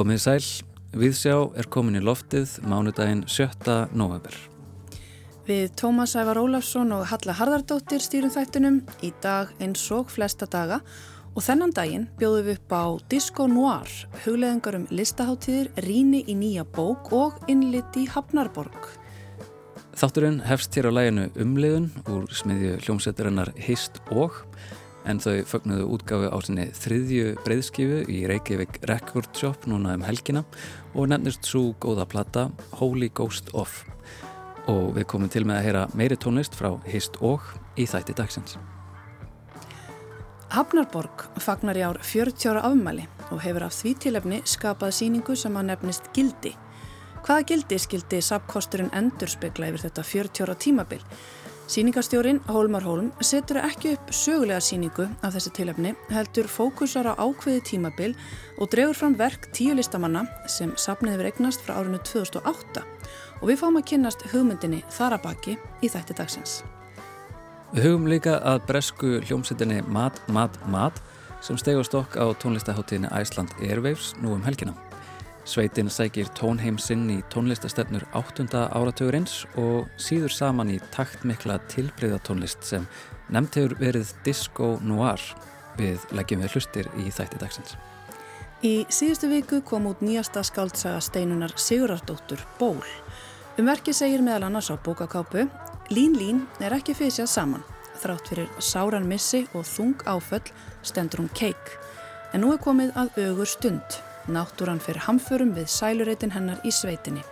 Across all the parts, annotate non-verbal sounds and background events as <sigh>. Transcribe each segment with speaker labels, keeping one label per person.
Speaker 1: Komið sæl, Viðsjá er komin í loftið mánudaginn 7. november.
Speaker 2: Við Tómas Ævar Ólafsson og Halla Harðardóttir stýrum þættunum í dag eins og flesta daga og þennan daginn bjóðum við upp á Disco Noir, hugleðingar um listaháttíðir, ríni í nýja bók og innlit í Hafnarborg.
Speaker 1: Þátturinn hefst hér á læginu umliðun úr smiðju hljómsveiturinnar Hist og en þau fögnuðu útgafu á sinni þriðju breyðskifu í Reykjavík Record Shop núna um helgina og nefnist svo góða platta Holy Ghost Off og við komum til með að heyra meiri tónlist frá Hist og í þætti dagsins.
Speaker 2: Hafnarborg fagnar í ár 40 ára afmæli og hefur af því tilefni skapað síningu sem að nefnist Gildi. Hvaða gildi skildi sapkosturinn endurspegla yfir þetta 40 ára tímabil? Sýningarstjórin Hólmar Hólm setur ekki upp sögulega síningu af þessi tilöfni, heldur fókusar á ákveði tímabil og drefur fram verk tíu listamanna sem sapniði verið eignast frá árinu 2008 og við fáum að kynast hugmyndinni þarabaki í þætti dagsins.
Speaker 1: Við hugum líka að bresku hljómsettinni Mat, Mat, Mat sem steg á stokk á tónlistaháttíðinni Æsland Airwaves nú um helgina. Sveitin sækir tónheimsinn í tónlistastefnur áttunda áratugurins og síður saman í taktmikla tilbreyðatónlist sem nefnt hefur verið Disco Noir við leggjum við hlustir í þætti dagsins.
Speaker 2: Í síðustu viku kom út nýjasta skáldsaga steinunar Sigurardóttur Ból. Um verki segir meðal annars á bókakápu Lín Lín er ekki fysjað saman. Þrátt fyrir sáran missi og þung áföll stendur hún keik. En nú er komið að augur stund. Náttúran fyrir hamförum við sælureitin hennar í sveitinni.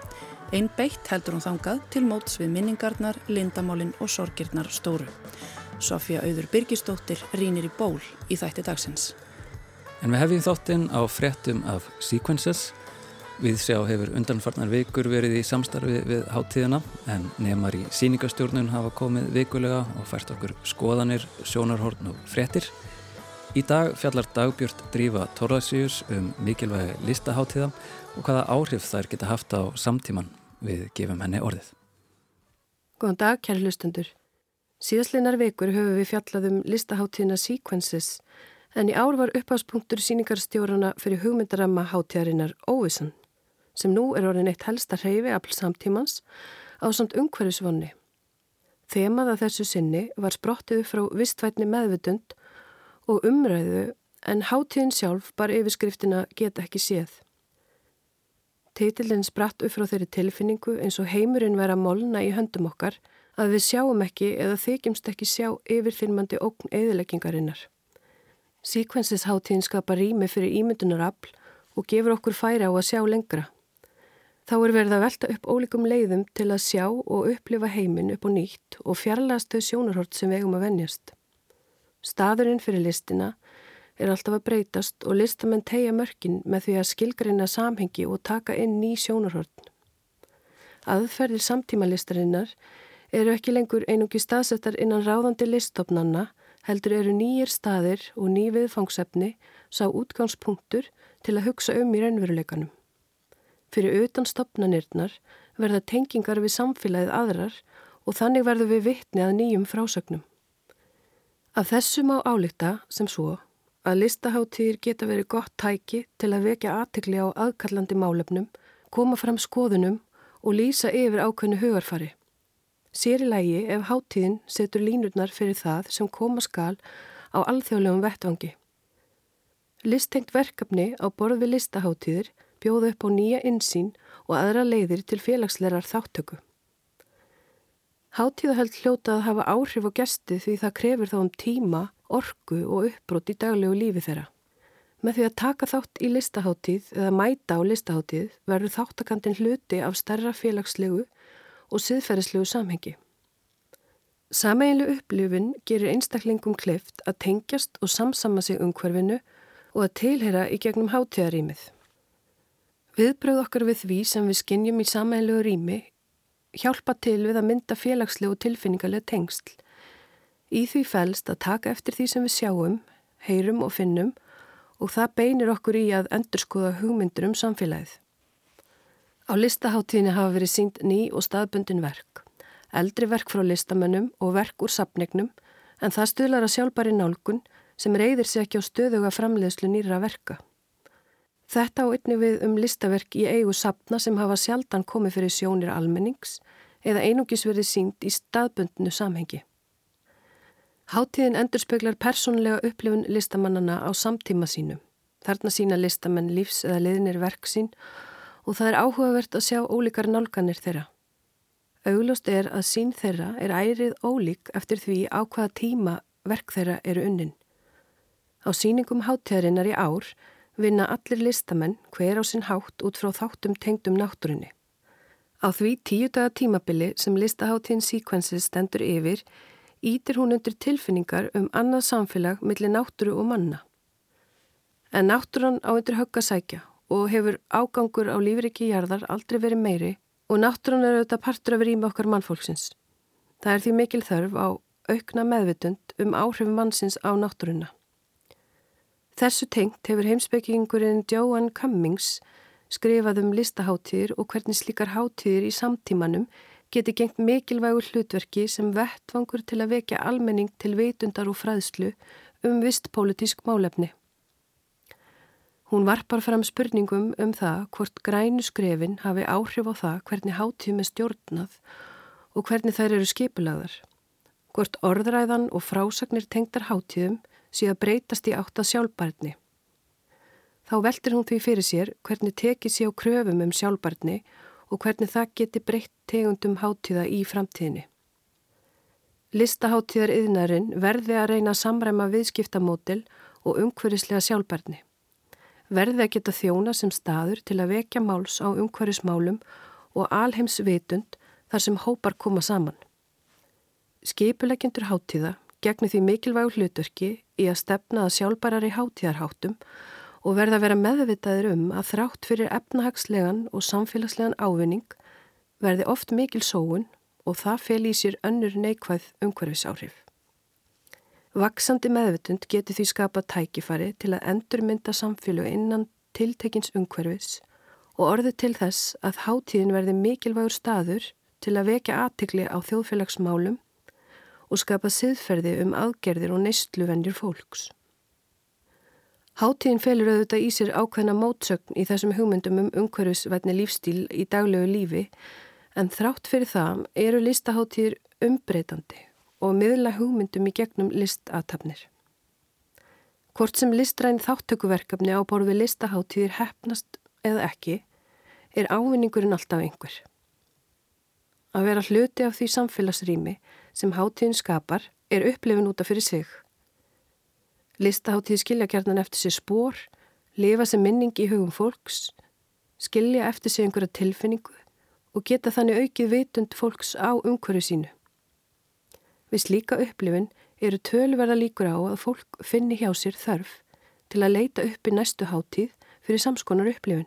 Speaker 2: Einn beitt heldur hún þangað til móts við minningarnar, lindamálinn og sorgirnar stóru. Sofía Auður Birgistóttir rínir í ból í þætti dagsins.
Speaker 1: En við hefðum þáttinn á fréttum af Sequences. Við sjá hefur undanfarnar vikur verið í samstarfi við háttíðina en nefnar í síningastjórnun hafa komið vikulega og fært okkur skoðanir, sjónarhorn og fréttir. Í dag fjallar dagbjörnt drífa Torðasíus um mikilvægi listaháttíða og hvaða áhrif þær geta haft á samtíman við gefum henni orðið.
Speaker 3: Góðan dag, kæri hlustendur. Síðastleinar vekur höfum við fjallað um listaháttíðina Sequences en í ár var uppháspunktur síningarstjórana fyrir hugmyndaramma háttíðarinnar Óvisan sem nú er orðin eitt helsta hreyfi afl samtímans á samt umhverjusvonni. Þemað að þessu sinni var sprottið frá vistvætni meðvutund og umræðu en hátíðin sjálf bar yfirskriftina geta ekki séð. Teitilinn spratt upp frá þeirri tilfinningu eins og heimurinn vera molna í höndum okkar að við sjáum ekki eða þykjumst ekki sjá yfirþyrmandi ógn eðileggingarinnar. Síkvensis hátíðin skapar rými fyrir ímyndunarafl og gefur okkur færi á að sjá lengra. Þá er verið að velta upp ólíkum leiðum til að sjá og upplifa heiminn upp á nýtt og fjarlast þau sjónarhort sem vegum að vennjast. Staðurinn fyrir listina er alltaf að breytast og listamenn tegja mörkin með því að skilgreina samhengi og taka inn ný sjónarhörn. Aðferðir samtímalistarinnar eru ekki lengur einungi staðsettar innan ráðandi listofnanna, heldur eru nýjir staðir og ný viðfangsefni sá útgangspunktur til að hugsa um í raunveruleikanum. Fyrir utan stopnanirnar verða tengingar við samfélagið aðrar og þannig verður við vittni að nýjum frásögnum. Af þessu má álíkta sem svo að listaháttíðir geta verið gott tæki til að vekja aðtikli á aðkallandi málefnum, koma fram skoðunum og lýsa yfir ákveðnu hugarfari. Sér í lægi ef háttíðin setur línurnar fyrir það sem koma skal á alþjóðlegum vettvangi. Listtengt verkefni á borð við listaháttíðir bjóðu upp á nýja insýn og aðra leiðir til félagslerar þáttöku. Háttíðahöld hljóta að hafa áhrif á gesti því það krefur þá um tíma, orgu og uppbrott í daglegu lífi þeirra. Með því að taka þátt í listaháttíð eða mæta á listaháttíð verður þáttakandin hluti af starra félagslegu og siðferðislegu samhengi. Sameinlu upplifin gerir einstaklingum kleift að tengjast og samsama sig umhverfinu og að tilhera í gegnum háttíðarýmið. Viðbröð okkar við því sem við skinnjum í sameinlegu rými hjálpa til við að mynda félagslegu og tilfinningarlega tengsl. Í því fælst að taka eftir því sem við sjáum, heyrum og finnum og það beinir okkur í að endurskoða hugmyndur um samfélagið. Á listaháttíðinni hafa verið sínt ný og staðbundin verk, eldri verk frá listamönnum og verk úr sapnegnum en það stuðlar að sjálfbæri nálgun sem reyðir sér ekki á stöðuga framleiðslu nýra verka. Þetta á einni við um listaverk í eigu sapna sem hafa sjaldan komið fyrir sjónir almennings eða einungis verið sínt í staðbundnu samhengi. Háttíðin endur speklar persónlega upplifun listamannana á samtíma sínum. Þarna sína listamenn lífs eða liðnir verk sín og það er áhugavert að sjá ólíkar nálganir þeirra. Auglust er að sín þeirra er ærið ólík eftir því á hvaða tíma verk þeirra eru unnin. Á síningum háttíðarinnar í ár vinna allir listamenn hver á sinn hátt út frá þáttum tengdum náttúrunni. Á því tíu daga tímabili sem listaháttíðin Sequences stendur yfir ítir hún undir tilfinningar um annað samfélag millir náttúru og manna. En náttúran á undir höggasækja og hefur ágangur á lífriki jarðar aldrei verið meiri og náttúran er auðvitað partur af rými okkar mannfólksins. Það er því mikil þörf á aukna meðvitund um áhrif mannsins á náttúruna. Þessu tengt hefur heimsbyggingurinn Joan Cummings skrifað um listaháttíðir og hvernig slíkar háttíðir í samtímanum geti gengt mikilvægur hlutverki sem vettvangur til að vekja almenning til veitundar og fræðslu um vist pólitísk málefni. Hún varpar fram spurningum um það hvort grænu skrefin hafi áhrif á það hvernig háttíðum er stjórnað og hvernig þær eru skipulagðar. Hvort orðræðan og frásagnir tengtar háttíðum að breytast í átt að sjálfbarni. Þá veldir hún því fyrir sér hvernig tekið sé á kröfum um sjálfbarni og hvernig það geti breytt tegundum háttíða í framtíðinni. Listaháttíðar yðnarinn verði að reyna að samræma viðskiptamódel og umhverfislega sjálfbarni. Verði að geta þjóna sem staður til að vekja máls á umhverfismálum og alheims vitund þar sem hópar koma saman. Skipulegjöndur háttíða gegnir því mikilvægur hlutverki í að stefna að sjálfbærari hátíðarháttum og verða að vera meðvitaður um að þrátt fyrir efnahagslegan og samfélagslegan ávinning verði oft mikil sóun og það fel í sér önnur neikvæð umhverfisáhrif. Vaksandi meðvitund getur því skapa tækifari til að endurmynda samfélag innan tiltekins umhverfis og orði til þess að hátíðin verði mikilvægur staður til að vekja aðtikli á þjóðfélagsmálum og skapa siðferði um aðgerðir og neystluvennjur fólks. Háttíðin felur auðvitað í sér ákveðna mótsögn í þessum hugmyndum um umhverfisvætni lífstíl í daglegu lífi en þrátt fyrir það eru listaháttíðir umbreytandi og miðla hugmyndum í gegnum listatafnir. Hvort sem listræn þáttökuverkefni á borfi listaháttíðir hefnast eða ekki er ávinningurinn alltaf einhver. Að vera hluti af því samfélagsrými sem hátíðin skapar er upplifin útaf fyrir sig. Listaháttíð skilja kjarnan eftir sér spór, lifa sem minning í hugum fólks, skilja eftir sig einhverja tilfinningu og geta þannig aukið vitund fólks á umhverju sínu. Við slíka upplifin eru tölverða líkur á að fólk finni hjá sér þörf til að leita upp í næstu háttíð fyrir samskonar upplifin.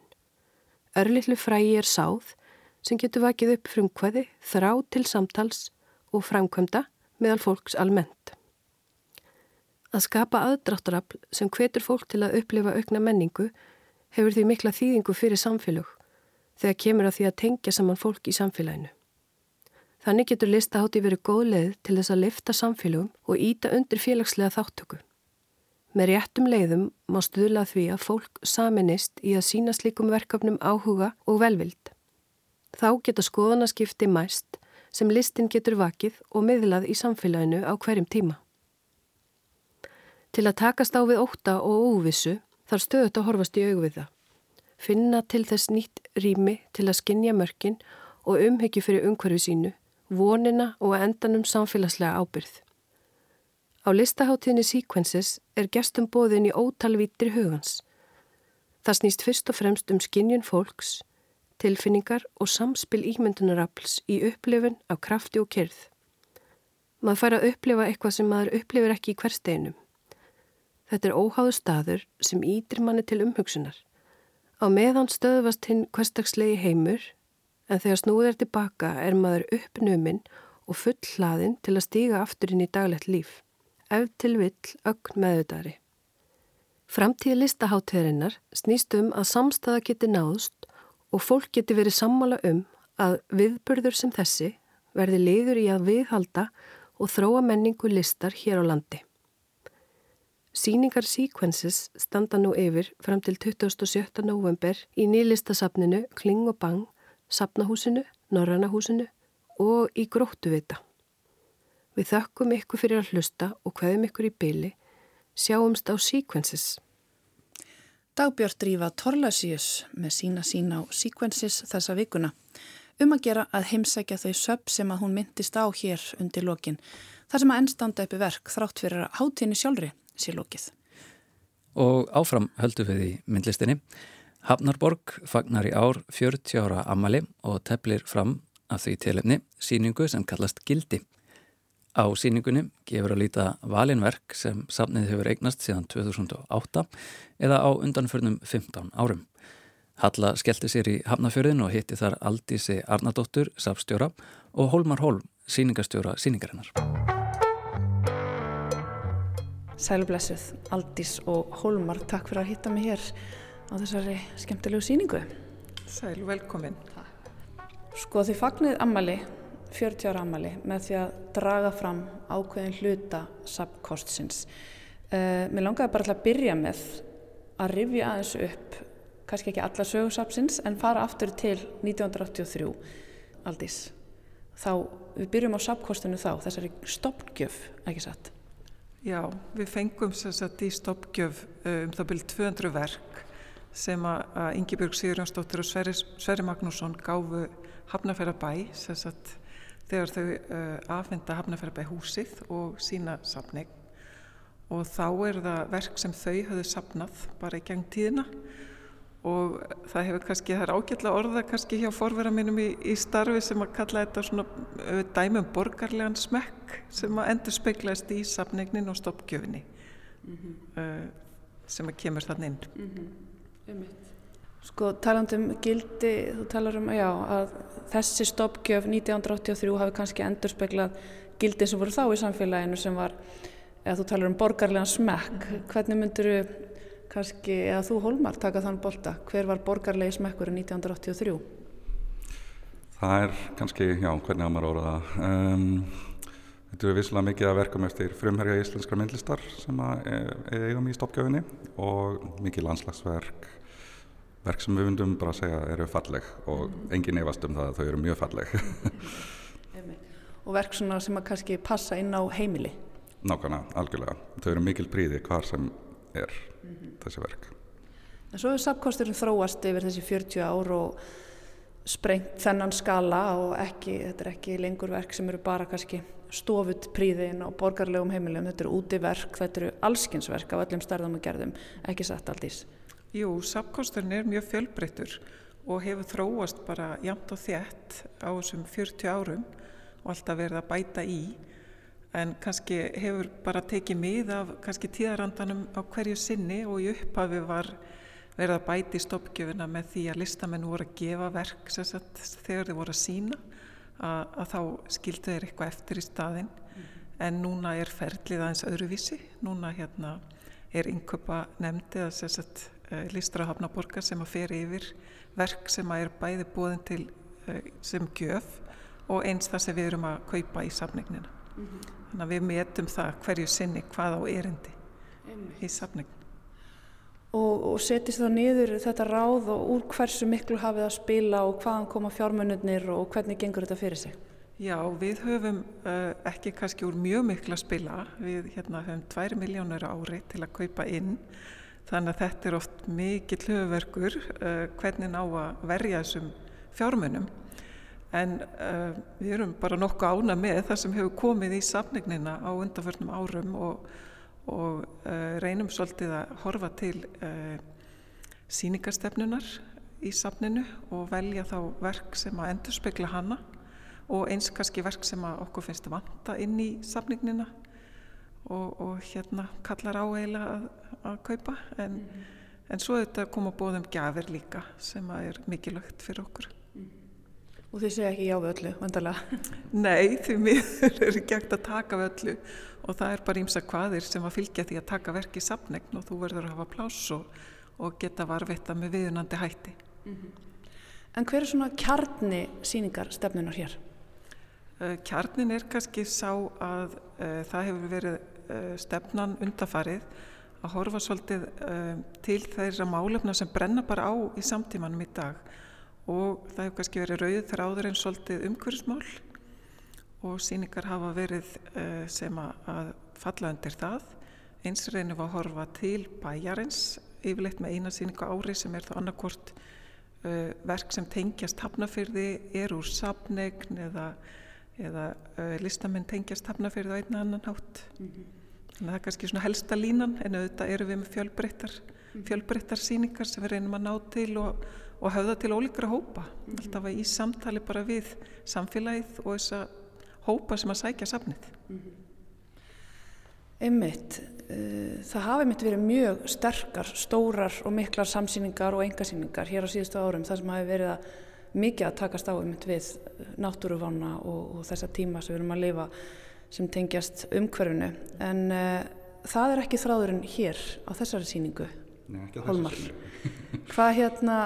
Speaker 3: Örlittlu frægi er sáð sem getur vakið upp frumkvæði, þrá til samtals og framkvæmda meðal fólks almennt. Að skapa aðdráttarafl sem hvetur fólk til að upplifa aukna menningu hefur því mikla þýðingu fyrir samfélög þegar kemur að því að tengja saman fólk í samfélaginu. Þannig getur listahátti verið góð leið til þess að lifta samfélögum og íta undir félagslega þáttöku. Með réttum leiðum má stuðla því að fólk saminist í að sína slikum verkefnum áhuga og velvild. Þá geta skoðanaskipti mæst sem listin getur vakið og miðlað í samfélaginu á hverjum tíma. Til að takast á við óta og óvissu þarf stöðut að horfast í augvið það. Finna til þess nýtt rými til að skinja mörkin og umhyggju fyrir umhverfi sínu, vonina og endanum samfélagslega ábyrð. Á listaháttíðinni Sequences er gestum bóðin í ótalvítir hugans. Það snýst fyrst og fremst um skinnjun fólks, tilfinningar og samspil ímyndunarafls í upplifun af krafti og kyrð. Maður fær að upplifa eitthvað sem maður upplifir ekki í hversteginum. Þetta er óháðu staður sem ítir manni til umhugsunar. Á meðan stöðvast hinn hverstakslegi heimur en þegar snúðir tilbaka er maður uppnuminn og full hlaðinn til að stíga aftur inn í daglegt líf, ef til vill ögn meðutari. Framtíði listahátteðarinnar snýst um að samstaða geti náðust og fólk geti verið sammála um að viðburður sem þessi verði liður í að viðhalda og þróa menningu listar hér á landi. Síningar Sequences standa nú yfir fram til 27. november í nýlistasafninu Kling og Bang, Safnahúsinu, Norrannahúsinu og í Gróttuvita. Við þökkum ykkur fyrir að hlusta og hvaðum ykkur í byli. Sjáumst á Sequences.
Speaker 2: Dagbjörn drífa Torlasíus með sína sína á Sequences þessa vikuna um að gera að heimsækja þau söp sem að hún myndist á hér undir lokin. Það sem að ennstanda uppi verk þrátt fyrir að hátíðinni sjálfri sé lokið.
Speaker 1: Og áfram höldu við í myndlistinni. Hafnarborg fagnar í ár 40 ára ammali og teflir fram af því tilefni síningu sem kallast Gildi. Á síningunni gefur að líta valinverk sem safnið hefur eignast síðan 2008 eða á undanförnum 15 árum. Halla skellti sér í Hafnafjörðin og hitti þar Aldísi Arnardóttur, safstjóra og Hólmar Hólm, síningastjóra síningarinnar.
Speaker 2: Sælublessuð, Aldís og Hólmar, takk fyrir að hitta mig hér á þessari skemmtilegu síningu.
Speaker 4: Sæl, velkomin.
Speaker 2: Sko því fagnið ammali 40 ára ammali með því að draga fram ákveðin hluta sapkostsins. Uh, eh, mér langaði bara að byrja með að rifja aðeins upp, kannski ekki alla sögursapsins, en fara aftur til 1983 aldís. Þá, við byrjum á sapkostinu þá, þessari stoppgjöf, ekki satt?
Speaker 4: Já, við fengum sérstaklega í stoppgjöf eh, um það byrjum 200 verk sem að Ingi Björg Sigurjónsdóttir og Sverri, Sverri Magnússon gáfu Hafnarferðabæ, sérstaklega þegar þau uh, afhenda Hafnarferðabæ húsið og sína safning og þá er það verk sem þau höfðu safnað bara í geng tíðina og það hefur kannski, það er ágjörlega orða kannski hjá forvera mínum í, í starfi sem að kalla þetta svona uh, dæmum borgarlegan smekk sem að endur speiklaðist í safningnin og stoppgjöfinni mm -hmm. uh, sem að kemur þann inn. Mm -hmm.
Speaker 2: Sko talandum gildi, þú talar um já, að þessi stoppgjöf 1983 hafi kannski endur speklað gildi sem voru þá í samfélaginu sem var, eða þú talar um borgarlegan smekk. Mm -hmm. Hvernig myndur þú kannski, eða þú Holmar, taka þann bolta? Hver var borgarlegi smekkur í 1983?
Speaker 5: Það er kannski, já, hvernig hafa maður orðað það. Um, þetta eru visslega mikið að verka með eftir frumherja íslenskra myndlistar sem að e, eigum í stoppgjöfinni og mikið landslagsverk verk sem við vundum bara að segja eru falleg og mm. engin efast um það að þau eru mjög falleg. <laughs>
Speaker 2: Og verk sem að kannski passa inn á heimili?
Speaker 5: Nákvæmlega, algjörlega. Þau eru mikil príði hvar sem er mm -hmm. þessi verk.
Speaker 2: En svo er sapkosturinn þróast yfir þessi 40 ár og sprengt þennan skala og ekki, þetta er ekki lengur verk sem eru bara kannski stofut príðin og borgarlegum heimilum, þetta eru útiverk, þetta eru allskinsverk af öllum starðum og gerðum, ekki satt aldís
Speaker 4: Jú, sapkosturinn er mjög fjölbreyttur og hefur þróast bara jamt og þétt á þessum 40 árum og alltaf verið að bæta í. En kannski hefur bara tekið mið af kannski tíðarandanum á hverju sinni og í upphafi var verið að bæti í stoppgjöfuna með því að listamenn voru að gefa verk sagt, þegar þeir voru að sína að, að þá skildu þeir eitthvað eftir í staðin mm. en núna er ferlið aðeins öðruvísi, núna hérna er innköpa nefndi að listra hafnaborgar sem að fer yfir verk sem að er bæði búin til eh, sem gjöf og eins það sem við erum að kaupa í safningnina. Mm -hmm. Þannig að við metum það hverju sinni hvað á erindi Einmitt. í safningin.
Speaker 2: Og, og setist þá niður þetta ráð og úr hversu miklu hafið að spila og hvaðan koma fjármönnurnir og hvernig gengur þetta fyrir sig?
Speaker 4: Já, við höfum uh, ekki kannski úr mjög miklu að spila. Við hérna, höfum 2 miljónur ári til að kaupa inn Þannig að þetta er oft mikill höfuverkur uh, hvernig ná að verja þessum fjármunum. En uh, við erum bara nokkuð ána með það sem hefur komið í safningnina á undanförnum árum og, og uh, reynum svolítið að horfa til síningastefnunar í safninu og velja þá verk sem að endur spekla hana og eins kannski verk sem að okkur finnst að vanta inn í safningnina og, og hérna kallar á eiginlega að, að kaupa en, mm en svo þetta kom að bóðum gafir líka sem að er mikilvægt fyrir okkur mm.
Speaker 2: Og þið segja ekki já við öllu, vandarlega?
Speaker 4: Nei, því miður <laughs> er ekki ekkert að taka við öllu og það er bara ímsa hvaðir sem að fylgja því að taka verki í sapnegn og þú verður að hafa pláss og, og geta varvetta með viðunandi hætti mm -hmm.
Speaker 2: En hver er svona kjarni síningar stefnunar hér?
Speaker 4: Eh, kjarnin er kannski sá að uh, það hefur verið uh, stefnan undafarið að horfa svolítið um, til þeirra málefna sem brenna bara á í samtímanum í dag og það hefur kannski verið rauðið þegar áður en svolítið umhverfismál og síningar hafa verið uh, sem að falla undir það. Eins reynum við að horfa til bæjarins, yfirleitt með eina síningu ári sem er þá annarkort uh, verk sem tengjast hafnafyrði, er úr sapnegn eða, eða uh, listamenn tengjast hafnafyrði á einna annan hátt. Mm -hmm. Þannig að það er kannski svona helsta línan en auðvitað eru við með fjölbreyttar, mhm. fjölbreyttar síningar sem við reynum að ná til og, og höfða til ólíkra hópa. Mm -hmm. Alltaf í samtali bara við samfélagið og þessa hópa sem að sækja safnið. Mm -hmm.
Speaker 2: Einmitt, uh, það hafi mitt verið mjög sterkar, stórar og miklar samsýningar og engasýningar hér á síðustu árum þar sem hafi verið að mikið að takast á einmitt við náttúruvána og, og þessa tíma sem við erum að lifa sem tengjast umhverfunu en uh, það er ekki þráðurinn hér á þessari síningu
Speaker 5: Nei, ekki á þessari síningu <laughs>
Speaker 2: Hvað hérna,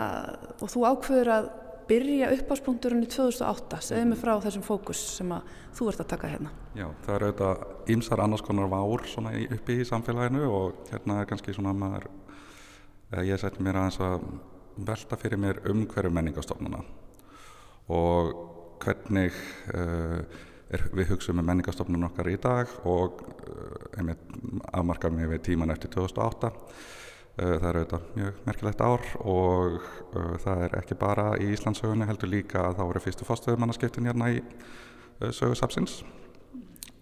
Speaker 2: og þú ákveður að byrja uppáspunkturinn í 2008 segðu mig frá þessum fókus sem að þú ert að taka hérna.
Speaker 5: Já, það eru auðvitað ímsar annars konar vár uppi í samfélaginu og hérna er kannski svona maður ég seti mér aðeins að velta fyrir mér um hverju menningastofnuna og hvernig uh, er, við hugsaum um menningastofnun okkar í dag og uh, einmitt afmarkar mér við tíman eftir 2008 Eh, það er auðvitað mjög merkilegt ár og uh, það er ekki bara í Íslandsögunni heldur líka að þá eru fyrstu fórstöðumannaskiptin hérna í uh, sögursapsins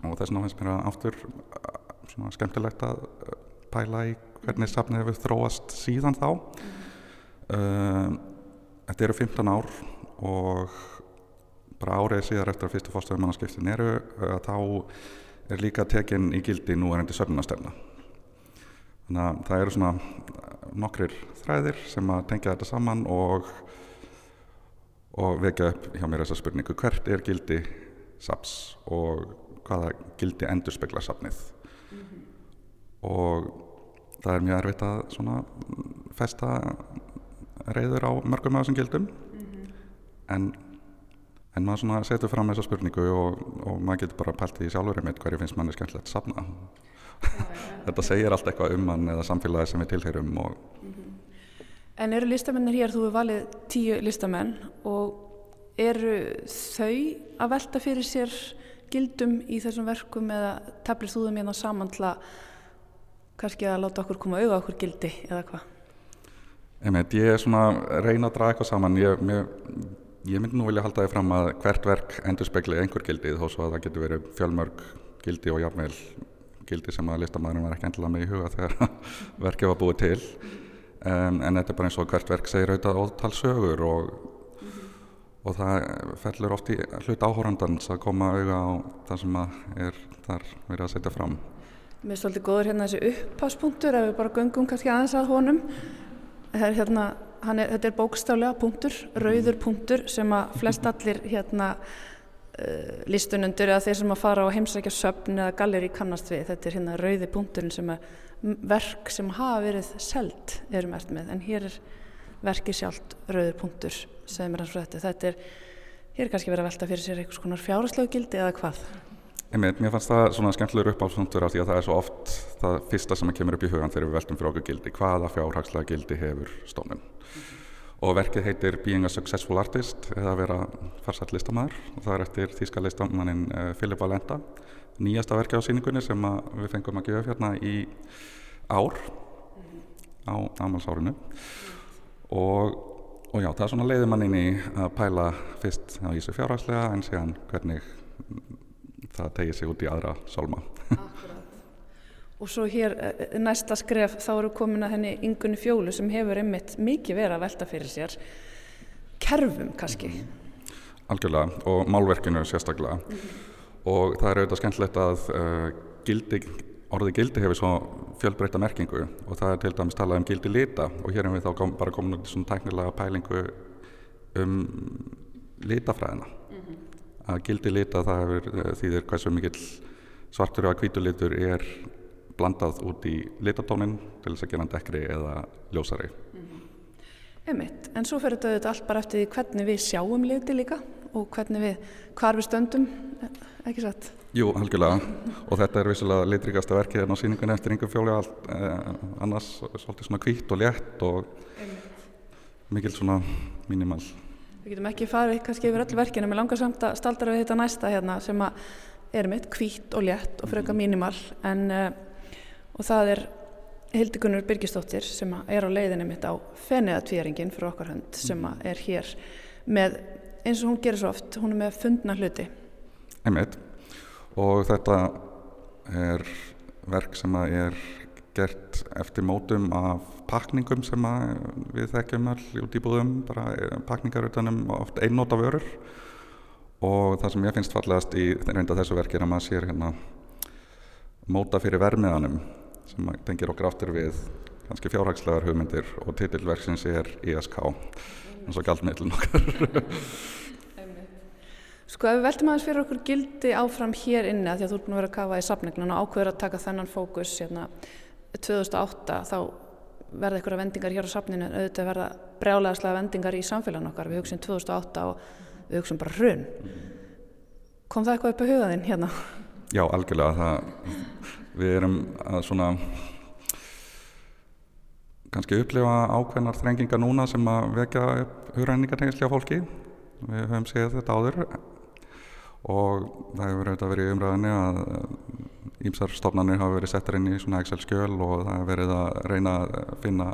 Speaker 5: og þess vegna finnst mér að aftur uh, skemmtilegt að pæla í hvernig sapnið hefur þróast síðan þá. Þetta eru 15 ár og bara árið síðar eftir að fyrstu fórstöðumannaskiptin eru þá er líka tekinn í gildi nú er endi söfnunastefna Þannig að það eru svona eh, nokkrir þræðir sem að tengja þetta saman og, og vekja upp hjá mér þessa spurningu hvert er gildi saps og hvaða gildi endur spekla sapnið mm -hmm. og það er mjög erfitt að svona festa reyður á mörgum af þessum gildum mm -hmm. en, en maður svona setur fram þessa spurningu og, og maður getur bara pælt í sjálfur einmitt hverju finnst manni skemmtilegt að sapna <laughs> þetta segir allt eitthvað um hann eða samfélagi sem við tilheyrum og... mm -hmm.
Speaker 2: En eru listamennir hér, þú hefur valið tíu listamenn og eru þau að velta fyrir sér gildum í þessum verkum eða teflir þú þeim hérna saman til að kannski að láta okkur koma auða okkur gildi eða hvað?
Speaker 5: Ég er svona að reyna að draga eitthvað saman ég, mér, ég myndi nú vilja halda því fram að hvert verk endur spekli einhver gildi þó svo að það getur verið fjölmörg gildi og jafnveil gildi sem að listamæðurinn var ekki endilega með í huga þegar <laughs> verkið var búið til um, en þetta er bara eins og hvert verk segir auðvitað ótalsögur og, mm -hmm. og það fellur oft í hlut áhórandans að koma auða á það sem er þar verið að setja fram
Speaker 2: Mér er svolítið góður hérna þessi uppháspunktur ef við bara göngum kannski aðeins að honum er, hérna, er, þetta er bókstaflega punktur, rauður punktur sem að flest allir hérna uh, listunundur eða þeir sem að fara á heimsækja söfn eða galleri kannast við. Þetta er hérna rauði punkturinn sem að verk sem hafa verið seld eru mert með en hér er verkið sjálft rauður punktur sem er hans frá þetta. Þetta er, hér er kannski verið að velta fyrir sér einhvers konar fjárhastlegu gildi eða hvað?
Speaker 5: Einmitt, mér fannst það svona skemmtilegur uppáhaldspunktur af því að það er svo oft það fyrsta sem kemur upp í hugan þegar við veltum fyrir okkur gildi. Hvaða fjárhagslega gildi hefur stónun? Mm -hmm og verkið heitir Being a Successful Artist eða að vera farsall listamæður og það er eftir þýska listamannin uh, Philip Valenta nýjasta verkið á síningunni sem við fengum að gefa hérna í ár á ámalsárinu og, og já, það er svona leiði mann inn í að pæla fyrst á Ísu fjárhagslega en séðan hvernig það tegir sig út í aðra sálma. Akkurat.
Speaker 2: Og svo hér eh, næsta skref þá eru komin að henni yngunni fjólu sem hefur einmitt mikið verið að velta fyrir sér kerfum kannski.
Speaker 5: Algjörlega og málverkinu sérstaklega. Mm -hmm. og það er auðvitað skemmtilegt að uh, gildi, orði gildi hefur svo fjölbreytta merkingu. Og það er til dæmis talað um gildi lita. Og hér erum við þá bara komin út í svona tæknilega pælingu um litafræðina. mm -hmm. Að gildi lita það hefur eh, þýðir svo mikill svartur og hvítulitur er blandað út í litatónin til þess að gera hann dekkri eða ljósari. Mm -hmm.
Speaker 2: Emitt, en svo fyrir þetta allt bara eftir hvernig við sjáum liti líka og hvernig við, hvar við stöndum, ekki satt?
Speaker 5: Jú, halgjörlega og þetta er vissulega litrikasta verkið hérna á síningunni eftir yngum fjóli eh, annars svolítið svona kvítt og létt og mikil svona mínimal
Speaker 2: Við getum ekki farið kannski yfir öll verkinu með langar samt að staldra við þetta næsta hérna sem að er mitt kvítt og létt og fröka mínimal en uh, og það er Hildigunnur Birgistóttir sem er á leiðinni mitt á fenniðatvíringin fyrir okkar hönd sem er hér með eins og hún gerir svo oft, hún er með fundna hluti.
Speaker 5: Einmitt. Og þetta er verk sem er gert eftir mótum af pakningum sem við þekkjum all út í búðum, bara eh, pakningar utanum oft einnóta vörur. Og það sem ég finnst fallegast í reynda þessu verki er að maður sér hérna móta fyrir vermiðanum sem tengir okkur áttur við kannski fjárhagslegar hugmyndir og titilverksins er ISK eins og gældmiðlun okkar. <laughs>
Speaker 2: Sko ef við veltum aðeins fyrir okkur gildi áfram hér inni að því að þú búin að vera að kafa í sapningnum og ákveður að taka þennan fókus hérna 2008 þá verða einhverja vendingar hér á sapninu auðvitað verða brjálegaðslega vendingar í samfélagin okkar. Við hugsim 2008 og við hugsim bara hrun. Kom það eitthvað upp á hugaðinn hérna?
Speaker 5: Já, algjörlega. Það, við erum að svona kannski upplifa ákveðnar þrengingar núna sem að vekja upp hugræningartegislega fólki. Við höfum séð þetta áður og það hefur auðvitað verið umræðinni að ímsar stofnarnir hafa verið settar inn í svona Excel-skjöl og það hefur verið að reyna að finna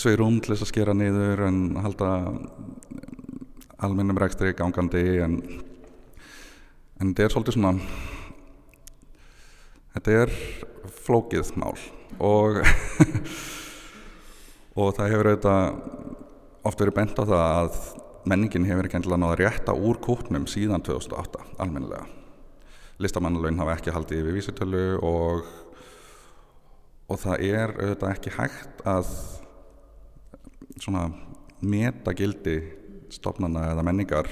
Speaker 5: sveirum til þess að skera niður en halda almennum rekstri gangandi en, en þetta er svolítið svona þetta er flókið mál og <laughs> og það hefur auðvitað oft verið bent á það að menningin hefur ekki endilega náða rétta úr kútnum síðan 2008 almennilega. Listamannalögin hafa ekki haldið yfir vísitölu og, og það er auðvitað ekki hægt að svona meta gildi stofnana eða menningar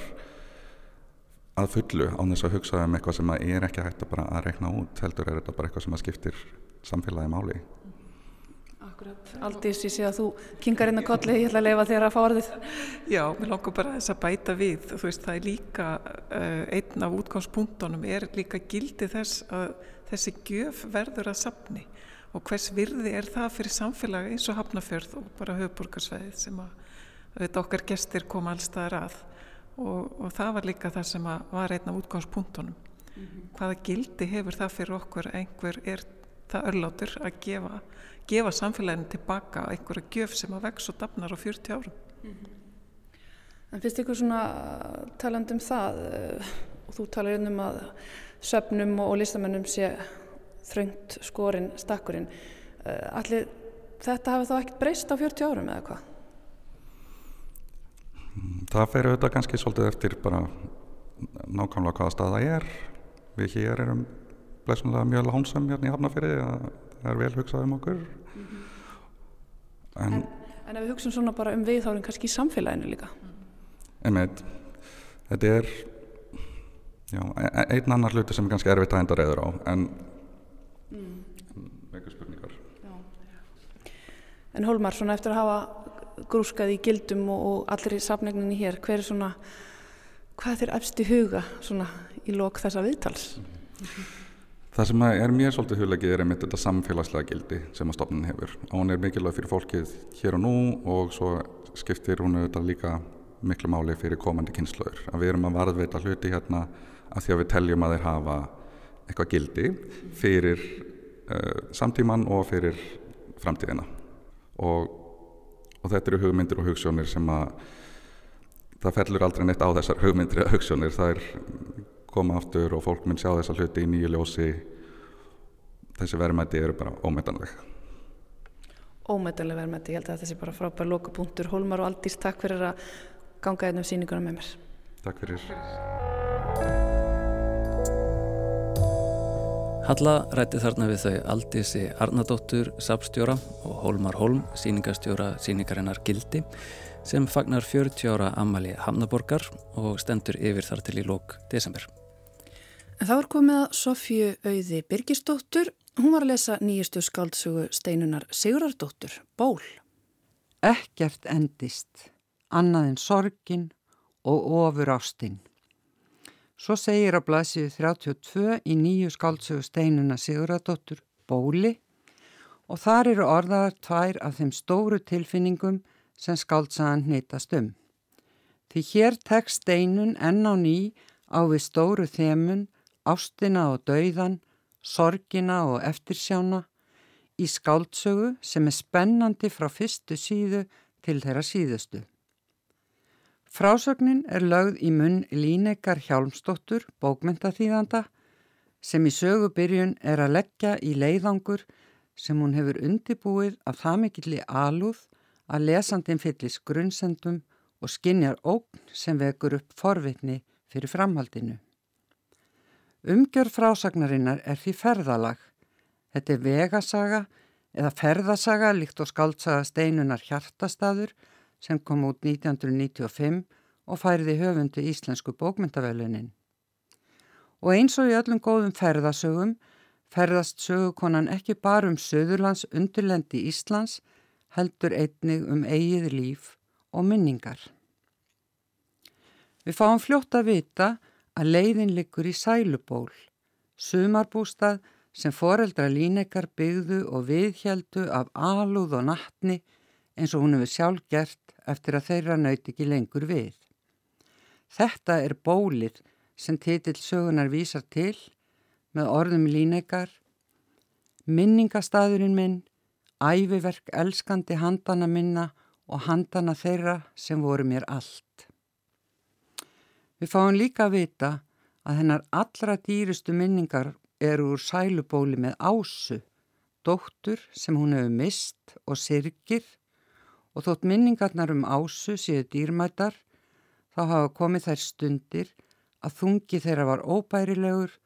Speaker 5: að fullu á þess að hugsa um eitthvað sem er ekki hægt að að rekna út heldur er þetta bara eitthvað sem skiptir samfélagi máli.
Speaker 2: Aldís, ég sé að þú kingar inn á kolli, ég ætla að leifa þér að fá orðið.
Speaker 4: Já, mér langar bara þess að bæta við, þú veist, það er líka, uh, einn af útgangspunktunum er líka gildi þess að þessi gjöf verður að sapni og hvers virði er það fyrir samfélagi eins og hafnafjörð og bara höfuborgarsveið sem að þetta okkar gestir koma allstaðar að og, og það var líka það sem var einn af útgangspunktunum. Mm -hmm. Hvaða gildi hefur það fyrir okkur einhver er það örlátur að gefa gefa samfélaginu tilbaka einhverja gjöf sem að vex og dafnar á 40 árum. Mm -hmm.
Speaker 2: En finnst ykkur svona taland um það uh, og þú talar um að söpnum og, listamennum sé þröngt skorinn stakkurinn uh, allir þetta hafi þá ekkert breyst á 40 árum eða hvað?
Speaker 5: Það fer auðvitað kannski svolítið eftir bara nákvæmlega hvaða stað það er við hér erum blæsumlega mjög lánsam hérna í Hafnafjörði að það er vel hugsað um okkur mm -hmm.
Speaker 2: en, en, en ef við hugsaum svona bara um viðþárin kannski í samfélaginu líka
Speaker 5: en með þetta er já, e, e, einn annar hluti sem er kannski erfitt að enda reyður á en mm. veikur spurningar já.
Speaker 2: En Hólmar, svona eftir að hafa grúskað í gildum og, og allir í safnegninni hér, hver er svona hvað er þér efst í huga svona í lok þessa viðtals? Mm -hmm.
Speaker 5: Það sem er mér svolítið huglegið er einmitt þetta samfélagslega gildi sem að stofnun hefur. Hún er mikilvæg fyrir fólkið hér og nú og svo skiptir hún auðvitað líka miklu máli fyrir komandi kynnslöður að við erum að varðveita hluti hérna að því að við teljum að þeir hafa eitthvað gildi fyrir uh, samtíman og fyrir framtíðina. Og, og þetta eru hugmyndir og hugssjónir sem að það fellur aldrei neitt á þessar hugmyndir og hugssjónir það er koma aftur og fólk mun sjá þessa hluti í nýju ljósi. Þessi verðmætti eru bara ómetanleg.
Speaker 2: Ómetanleg verðmætti, ég held að þessi bara frábær lokapunktur. Hólmar og Aldís, takk fyrir að ganga einn um síningunum með mér.
Speaker 5: Takk fyrir.
Speaker 1: Halla rætti þarna við þau Aldísi Arnadóttur, sapstjóra og Hólmar Hólm, síningastjóra síningarinnar Gildi sem fagnar 40 ára ammali Hamnaborgar og stendur yfir þar til í lók desember.
Speaker 2: Þá er komið að Sofju Auði Birgisdóttur. Hún var að lesa nýjastu skáldsögu steinunar Sigurardóttur, Ból.
Speaker 6: Ekkert endist, annað en sorgin og ofur ástinn. Svo segir á blasið 32 í nýju skáldsögu steinuna Siguradóttur Bóli og þar eru orðaðar tvær af þeim stóru tilfinningum sem skáldsagan hnitast um. Því hér tekst steinun enn á ný á við stóru þemun, ástina og dauðan, sorgina og eftirsjána í skáldsögu sem er spennandi frá fyrstu síðu til þeirra síðustu. Frásögnin er lögð í munn Línekar Hjálmsdóttur, bókmyndaþýðanda, sem í sögubyrjun er að leggja í leiðangur sem hún hefur undibúið að það mikilli alúð að lesandin fyllis grunnsendum og skinjar ógn sem vekur upp forvitni fyrir framhaldinu. Umgjör frásagnarinnar er því ferðalag. Þetta er vegasaga eða ferðasaga líkt og skaldsaga steinunar hjartastadur sem kom út 1995 og færiði höfundi íslensku bókmyndavelunin. Og eins og í öllum góðum ferðasögum ferðast sögukonan ekki bara um Suðurlands undirlendi Íslands heldur einnig um eigið líf og minningar. Við fáum fljótt að vita að leiðin liggur í sæluból, sumarbústað sem foreldra línekar byggðu og viðhjeldu af alúð og nattni eins og hún hefur sjálf gert eftir að þeirra nöyti ekki lengur við. Þetta er bólið sem titill sögunar vísar til með orðum línekar, minningastæðurinn minn, æfiverk elskandi handana minna og handana þeirra sem voru mér allt. Við fáum líka að vita að hennar allra dýrustu minningar eru úr sælubóli með ásu, dóttur sem hún hefur mist og sirgir og þótt minningarnar um ásu séu dýrmættar þá hafa komið þær stundir að þungi þeirra var óbærilegur,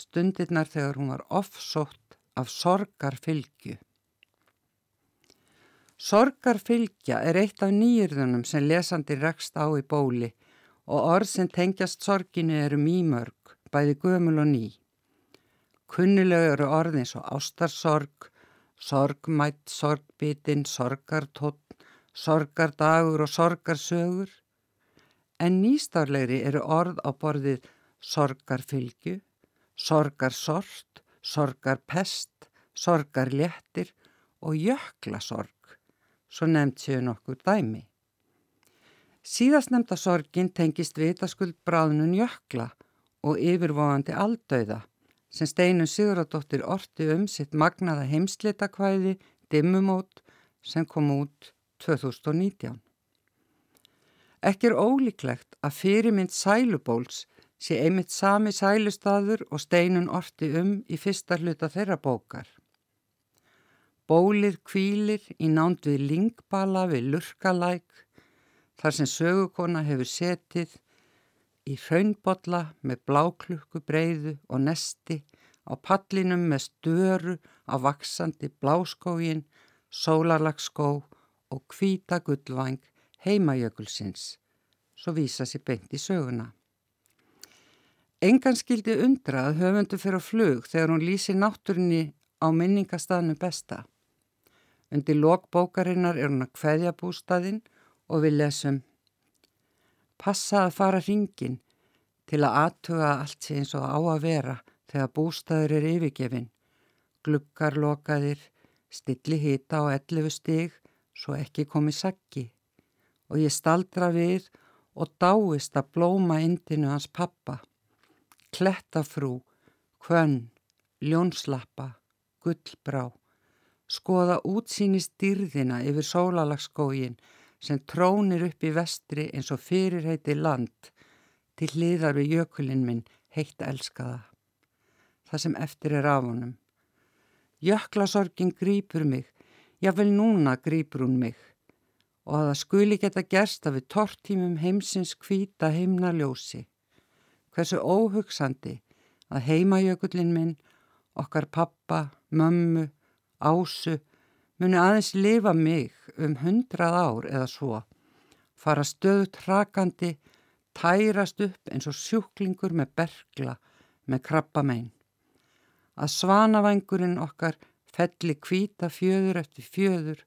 Speaker 6: stundirnar þegar hún var offsótt af sorgarfylgju. Sorgarfylgja er eitt af nýjörðunum sem lesandi rekst á í bóli og orð sem tengjast sorginu eru mýmörg, bæði gömul og ný. Kunnilega eru orðin svo ástarsorg, sorgmætt, sorgbitin, sorgartótt, sorgardagur og sorgarsögur, en nýstárlegri eru orð á borðið sorgarfylgju, sorgarsort, sorgarpest, sorgarléttir og jöklasorg, svo nefnt séu nokkur dæmi. Síðast nefnda sorgin tengist vitaskuld bráðnun jökla og yfirvóðandi aldauða sem Steinun Siguradóttir orti um sitt magnaða heimslitakvæði Dimmumót sem kom út 2019. Ekki er ólíklegt að fyrirmynd sælubóls sé einmitt sami sælustadur og steinun orti um í fyrsta hluta þeirra bókar. Bólið kvílir í nánd við lingbala við lurkalæk þar sem sögukona hefur setið í hraunbotla með bláklukku breyðu og nesti á pallinum með störu á vaksandi bláskógin, sólarlagsskó og kvíta gullvæng heimajökulsins, svo vísa sér beint í söguna. Engan skildi undra að höfundu fyrir flug þegar hún lýsi náttúrinni á minningastafnu besta. Undir lokbókarinnar er hún að kveðja bústaðinn og við lesum Passa að fara hringin til að aðtuga allt eins og á að vera þegar bústaður er yfirgefin. Glukkar lokaðir, stilli hita á 11 stig svo ekki komi saggi og ég staldra við og dáist að blóma indinu hans pappa. Klettafrú, kvönn, ljónslappa, gullbrá, skoða útsýnist dyrðina yfir sólalagskógin sem trónir upp í vestri eins og fyrirheiti land til hliðar við jökulinn minn heitt elskaða. Það sem eftir er af honum. Jöklasorgin grýpur mig Jável núna grýpur hún mig og að það skuli geta gerst að við tortímum heimsins kvíta heimna ljósi. Hversu óhugsandi að heimajökullin minn, okkar pappa, mömmu, ásu, muni aðeins lifa mig um hundrað ár eða svo, fara stöðut rakandi, tærast upp eins og sjúklingur með bergla, með krabba megin. Að svanavængurinn okkar felli kvíta fjöður eftir fjöður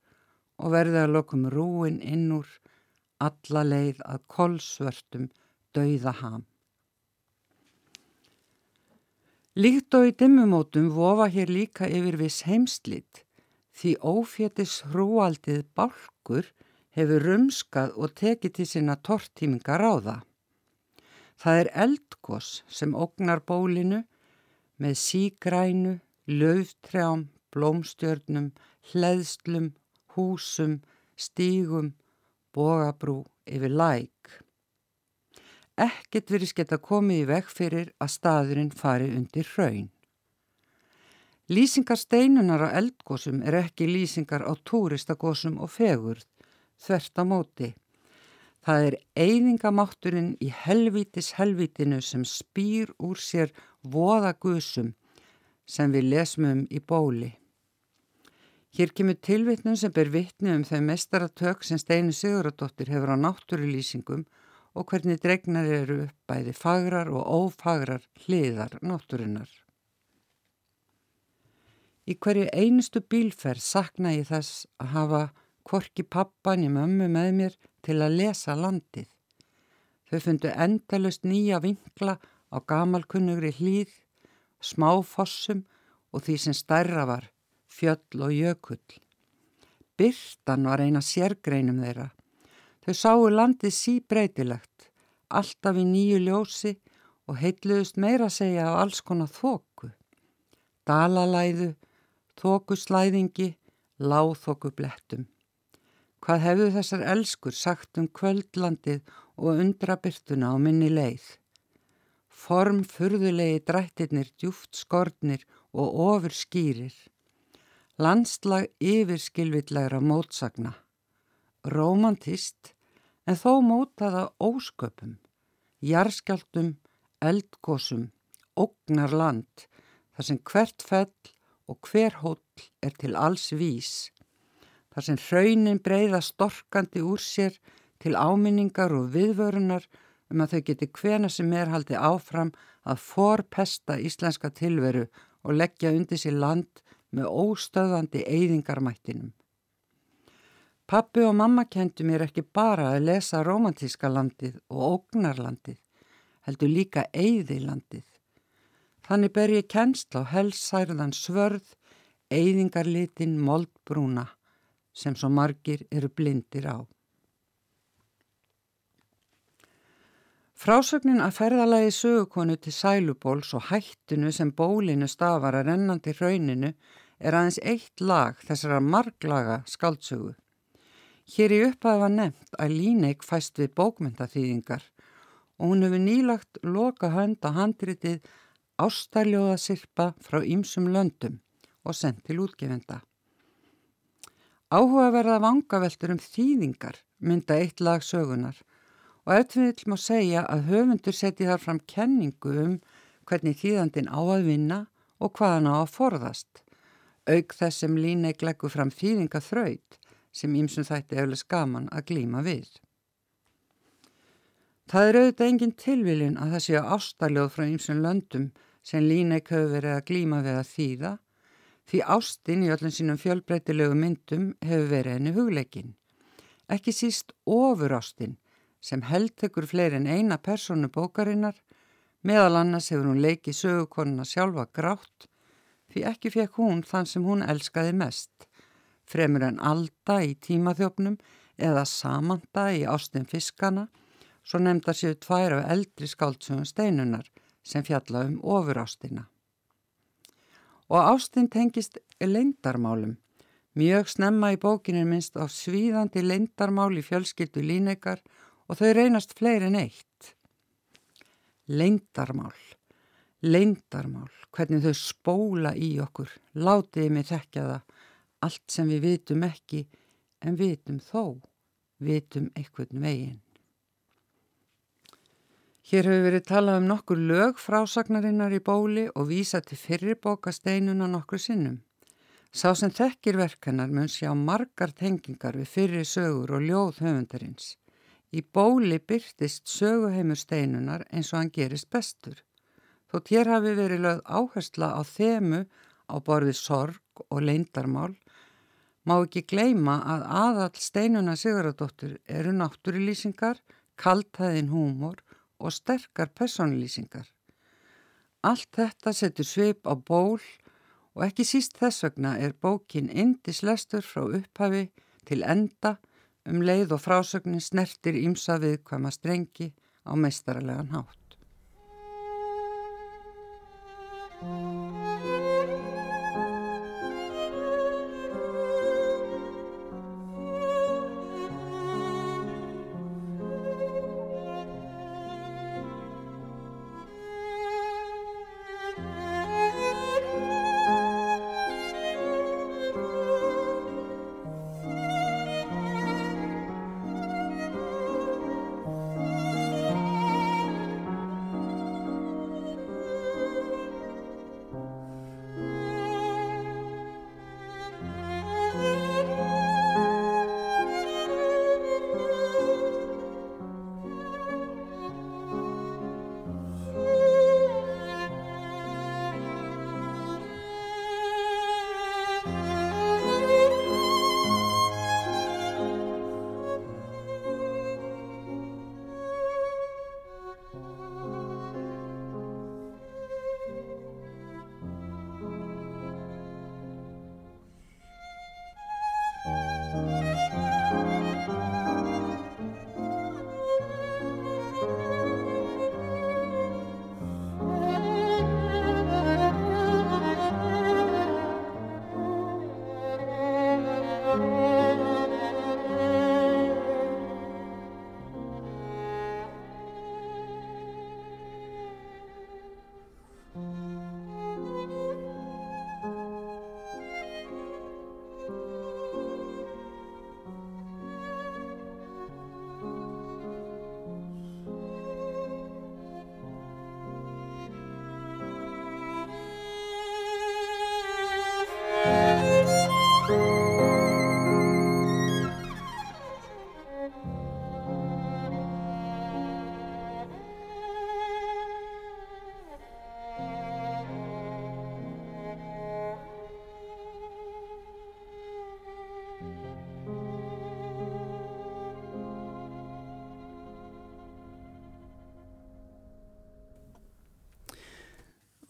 Speaker 6: og verði að lokum rúin inn úr alla leið að kolsvörtum dauða ham. Líkt og í dimmumótum vofa hér líka yfir viss heimslit því ófétis hrúaldið bálkur hefur rumskað og tekið til sinna tortímingar á það. Það er eldgós sem ógnar bólinu með sígrænu, löftrjám, blómstjörnum, hleðslum, húsum, stígum, bogabrú yfir læk ekkert verið sketta komið í vekk fyrir að staðurinn fari undir hraun. Lýsingar steinunar á eldgósum er ekki lýsingar á túristagósum og fegurð, þvert á móti. Það er eyðingamátturinn í helvítis helvítinu sem spýr úr sér voðagusum sem við lesum um í bóli. Hér kemur tilvitnum sem ber vittni um þau mestaratök sem Steinu Siguradóttir hefur á náttúrulýsingum og hvernig dregnar eru bæði fagrar og ófagrar hliðar náttúrunnar. Í hverju einustu bílferð sakna ég þess að hafa korki pappan í mömmu með mér til að lesa landið. Þau fundu endalust nýja vinkla á gamalkunnugri hlýð, smáfossum og því sem stærra var, fjöll og jökull. Byrtan var eina sérgreinum þeirra Þau sáu landið síbreytilegt, alltaf í nýju ljósi og heitluðust meira segja á alls konar þóku. Dalalæðu, þókuslæðingi, láþókublettum. Hvað hefðu þessar elskur sagt um kvöldlandið og undrabyrtuna á minni leið? Form furðulegi drættirnir, djúft skornir og ofur skýrir. Landslag yfirskilvillægra mótsagna romantist en þó mótaða ósköpum, jarskjaldum, eldgósum, ógnar land þar sem hvert fell og hver hóll er til alls vís, þar sem hraunin breyða storkandi úr sér til áminningar og viðvörunar um að þau geti hvena sem er haldi áfram að forpesta íslenska tilveru og leggja undir sér land með óstöðandi eyðingarmættinum. Pappi og mamma kentu mér ekki bara að lesa romantíska landið og ógnarlandið, heldur líka eigðilandið. Þannig ber ég kennsla á helsærðan svörð, eigðingarlitin moldbrúna sem svo margir eru blindir á. Frásögnin að ferðalagi sögukonu til sælubóls og hættinu sem bólinu stafar að rennandi rauninu er aðeins eitt lag þessara marglaga skaldsögu. Hér í upphæða var nefnt að Líneik fæst við bókmyndaþýðingar og hún hefur nýlagt loka hönd á handritið Ástarljóðasirpa frá ýmsum löndum og sendt til útgefenda. Áhugaverða vangaveltur um þýðingar mynda eitt lag sögunar og vil má segja að höfundur seti þar fram kenningu um hvernig þýðandin á að vinna og hvaðan á að forðast. Aug þess sem Líneik leggur fram þýðinga þraut sem ímsum þætti eflega skaman að glíma við. Það er auðvitað engin tilviljun að það séu ástarljóð frá ímsum löndum sem Líneik hefur verið að glíma við að þýða því ástinn í öllum sínum fjölbreytilegu myndum hefur verið henni hugleikin. Ekki síst ofur ástinn sem heldtekur fleiri en eina personu bókarinnar meðal annars hefur hún leikið sögukonuna sjálfa grátt því ekki fekk hún þann sem hún elskaði mest fremur en alda í tímaþjófnum eða samanda í ástin fiskana, svo nefnda séu tvær af eldri skáldsugum steinunar sem fjalla um ofurástina. Og ástin tengist leindarmálum. Mjög snemma í bókinin minnst á svíðandi leindarmál í fjölskyldu línekar og þau reynast fleiri en eitt. Leindarmál, leindarmál, hvernig þau spóla í okkur, látiði mig þekkja það allt sem við vitum ekki en vitum þó, vitum einhvern veginn. Hér hefur verið talað um nokkur lög frásagnarinnar í bóli og vísa til fyrirbóka steinuna nokkur sinnum. Sá sem þekkir verkanar mun sjá margar tengingar við fyrir sögur og ljóð höfundarins. Í bóli byrtist söguheimur steinunar eins og hann gerist bestur. Þótt hér hafi verið lögð áhersla á þemu á borði sorg og leindarmál Má ekki gleima að aðall steinuna Sigurðardóttur eru náttúrilýsingar, kaltæðin húmor og sterkar personlýsingar. Allt þetta setur svip á ból og ekki síst þess vegna er bókin indislestur frá upphafi til enda um leið og frásögnin snertir ímsa viðkvæma strengi á meistaralegan hátt.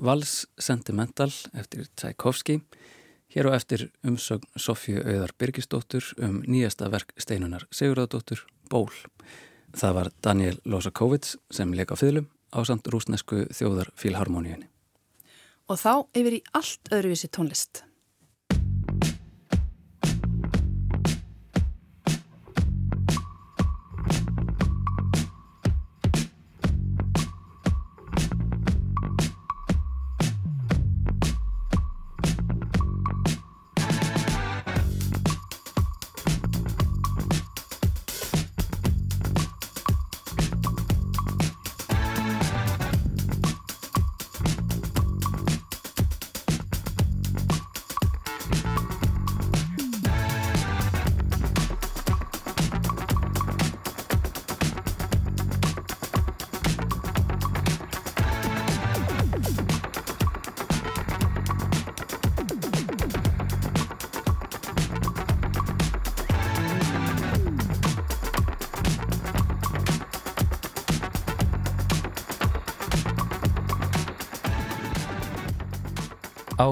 Speaker 1: Vals Sentimental eftir Tchaikovsky hér og eftir umsögn Sofju Auðar Birgisdóttur um nýjasta verk steinunar Sigurðardóttur Ból. Það var Daniel Losakovits sem leika fylgum á samt rúsnesku þjóðar fílharmoníunni.
Speaker 2: Og þá yfir í allt öðruvísi tónlist.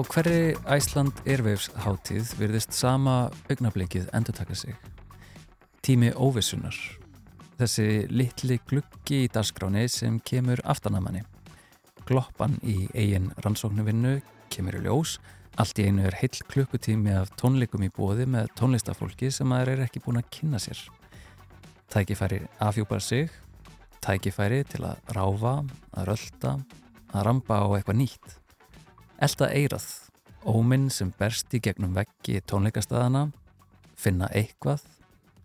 Speaker 1: Hverri Æsland Airwaves hátíð virðist sama augnablikið endur taka sig. Tími óvissunar. Þessi litli gluggi í dasgráni sem kemur aftanamanni. Gloppan í eigin rannsóknuvinnu kemur í ljós. Allt í einu er heill klukkutími af tónleikum í bóði með tónlistafólki sem maður er ekki búin að kynna sér. Tækifæri afhjúpar sig, tækifæri til að ráfa, að rölda, að ramba á eitthvað nýtt. Elda eirað, óminn sem berst í gegnum veggi tónleikastæðana, finna eitthvað,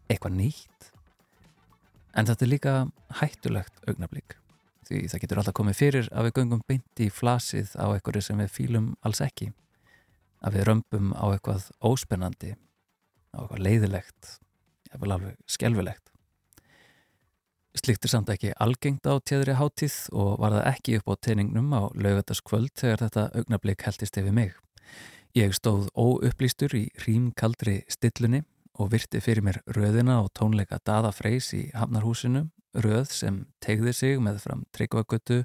Speaker 1: eitthvað nýtt. En þetta er líka hættulegt augnablík. Því það getur alltaf komið fyrir að við göngum beint í flasið á eitthvað sem við fýlum alls ekki. Að við römpum á eitthvað óspennandi, á eitthvað leiðilegt, eða alveg skelvilegt. Slikt er samt ekki algengt á tjöðri hátíð og var það ekki upp á teiningnum á laugataskvöld þegar þetta augnablik heldist yfir mig. Ég stóð óupplýstur í rýmkaldri stillunni og virti fyrir mér röðina og tónleika Dada Freys í Hafnarhúsinu röð sem tegði sig með fram tryggvagötu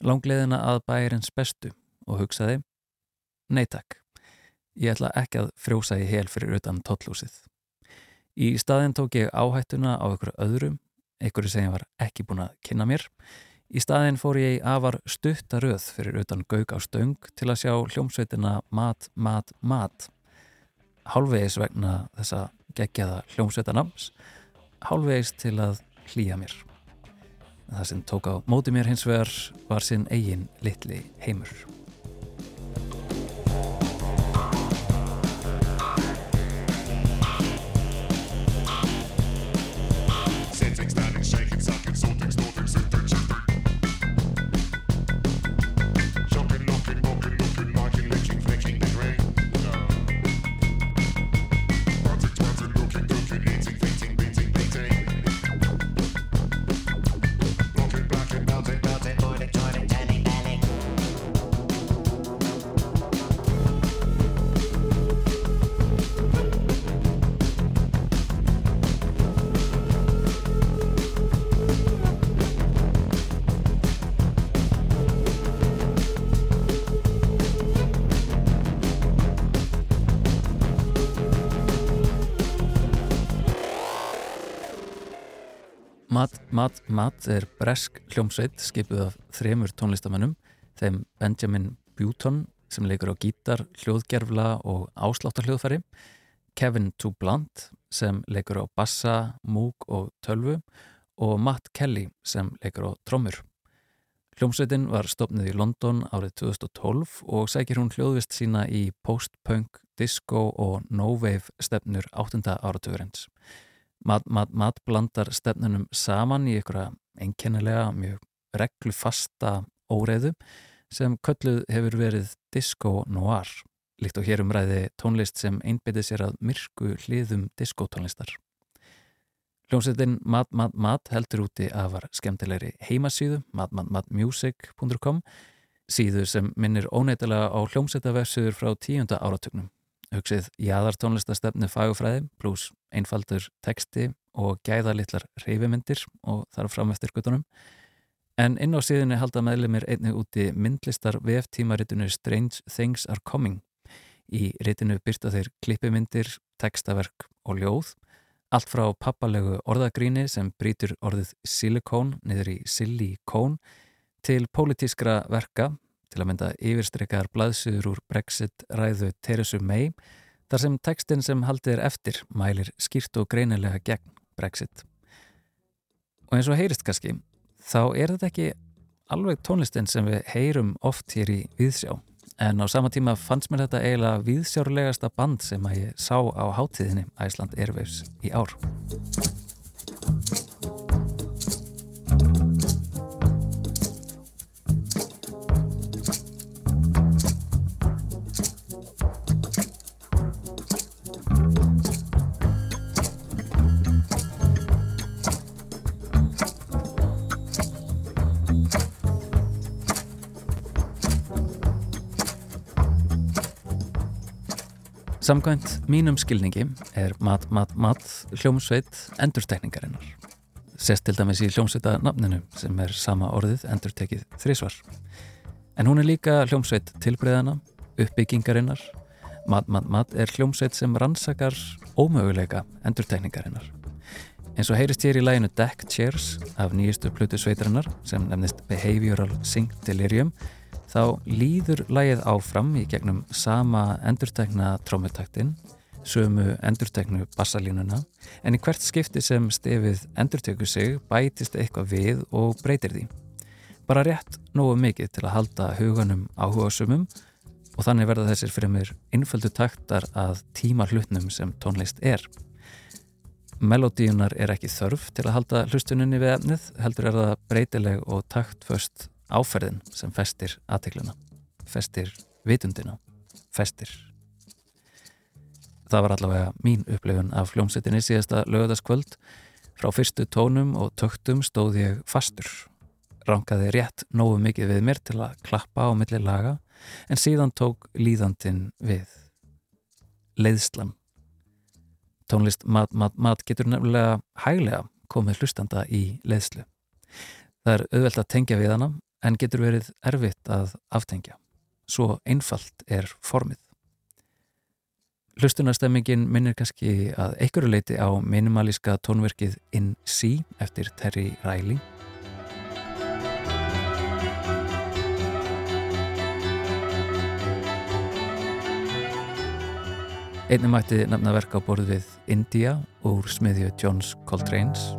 Speaker 1: langleðina að bæjarins bestu og hugsaði Nei takk, ég ætla ekki að frjósa í hel fyrir utan tóllúsið. Í staðin tók ég áhættuna á ykkur öðrum, ykkur sem ég var ekki búin að kynna mér. Í staðin fór ég í afar stuttaröð fyrir utan gaug á stöng til að sjá hljómsveitina Mat, Mat, Mat. Hálfvegis vegna þessa geggjaða hljómsveitanams, hálfvegis til að hlýja mér. Það sem tók á móti mér hins vegar var sinn eigin litli heimur. Mat, Mat, Mat er bresk hljómsveit skipuð af þremur tónlistamennum þeim Benjamin Button sem leikur á gítar, hljóðgerfla og ásláttarhljóðfæri Kevin Toublant sem leikur á bassa, múk og tölvu og Matt Kelly sem leikur á trommur. Hljómsveitin var stopnið í London árið 2012 og sækir hún hljóðvist sína í post-punk, disco og no-wave stefnur 8. áratugurins. Mat, mat, mat blandar stefnunum saman í ykkur einkennilega mjög reglufasta óreiðu sem kölluð hefur verið disco noir, líkt og hér umræði tónlist sem einbytið sér að myrku hliðum disco tónlistar. Hljómsveitin Mat Mat Mat heldur úti að var skemmtilegri heimasíðu matmatmatmusic.com síðu sem minnir óneitilega á hljómsveitavefsuður frá tíunda áratögnum hugsið jæðartónlistastefnu fagufræði pluss einfaldur teksti og gæðalitlar reyfimyndir og þar fram eftir guttunum. En inn á síðunni halda meðlumir einnig úti myndlistar VF-tímaritinu Strange Things Are Coming. Í ritinu byrta þeir klippimyndir, tekstaverk og ljóð, allt frá pappalegu orðagríni sem brítur orðið silikón niður í silikón til pólitískra verka til að mynda yfirstreikar blaðsugur úr Brexit ræðu Teresu May þar sem tekstinn sem haldið er eftir mælir skýrt og greinilega gegn Brexit. Og eins og heyrist kannski, þá er þetta ekki alveg tónlistin sem við heyrum oft hér í Víðsjá en á sama tíma fannst mér þetta eiginlega víðsjárlegasta band sem að ég sá á hátíðinni Æsland Airwaves í ár. Samkvæmt mínum skilningi er mat, mat, mat hljómsveit endurtekningarinnar. Sest til dæmis í hljómsveita nafninu sem er sama orðið endurtekið þrísvar. En hún er líka hljómsveit tilbreyðana, uppbyggingarinnar. Mat, mat, mat er hljómsveit sem rannsakar ómöguleika endurtekningarinnar. En svo heyrist hér í læginu Deck Chairs af nýjustu plutu sveitarinnar sem nefnist Behavioral Sync Delirium þá líður lægið áfram í gegnum sama endurtegna trómutaktin, sömu endurtegnu bassalínuna, en í hvert skipti sem stefið endurteku sig bætist eitthvað við og breytir því. Bara rétt nógu mikið til að halda huganum áhuga sumum og þannig verða þessir fyrir mér innföldu taktar að tíma hlutnum sem tónlist er. Melodíunar er ekki þörf til að halda hlustuninni við efnið, heldur er það breytileg og taktföst áferðin sem festir aðtegluna, festir vitundina, festir. Það var allavega mín upplifun af hljómsettinni síðasta lögadaskvöld. Frá fyrstu tónum og töktum stóð ég fastur. Rankaði rétt nógu mikið við mér til að klappa á milli laga en síðan tók líðandin við. Leiðslan. Tónlist mat, mat, mat getur nefnilega hæglega komið hlustanda í leiðslu. Það er auðvelt að tengja við hana en getur verið erfitt að aftengja. Svo einfalt er formið. Hlustunarstemmingin minnir kannski að einhverju leiti á minimalíska tónverkið In C eftir Terry Riley Einnig mætti nefna verka á borð við India úr smiðju Johns Coltrane's.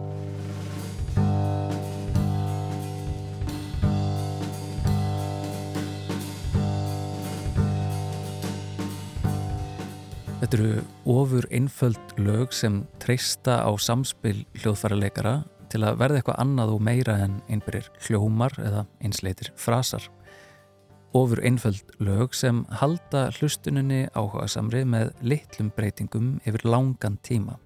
Speaker 1: Þetta eru ofur einföld lög sem treysta á samspil hljóðfæra leikara til að verða eitthvað annað og meira en einbyrjir hljómar eða einsleitir frasar ofur einföld lög sem halda hlustuninni áhuga samri með litlum breytingum yfir langan tíma.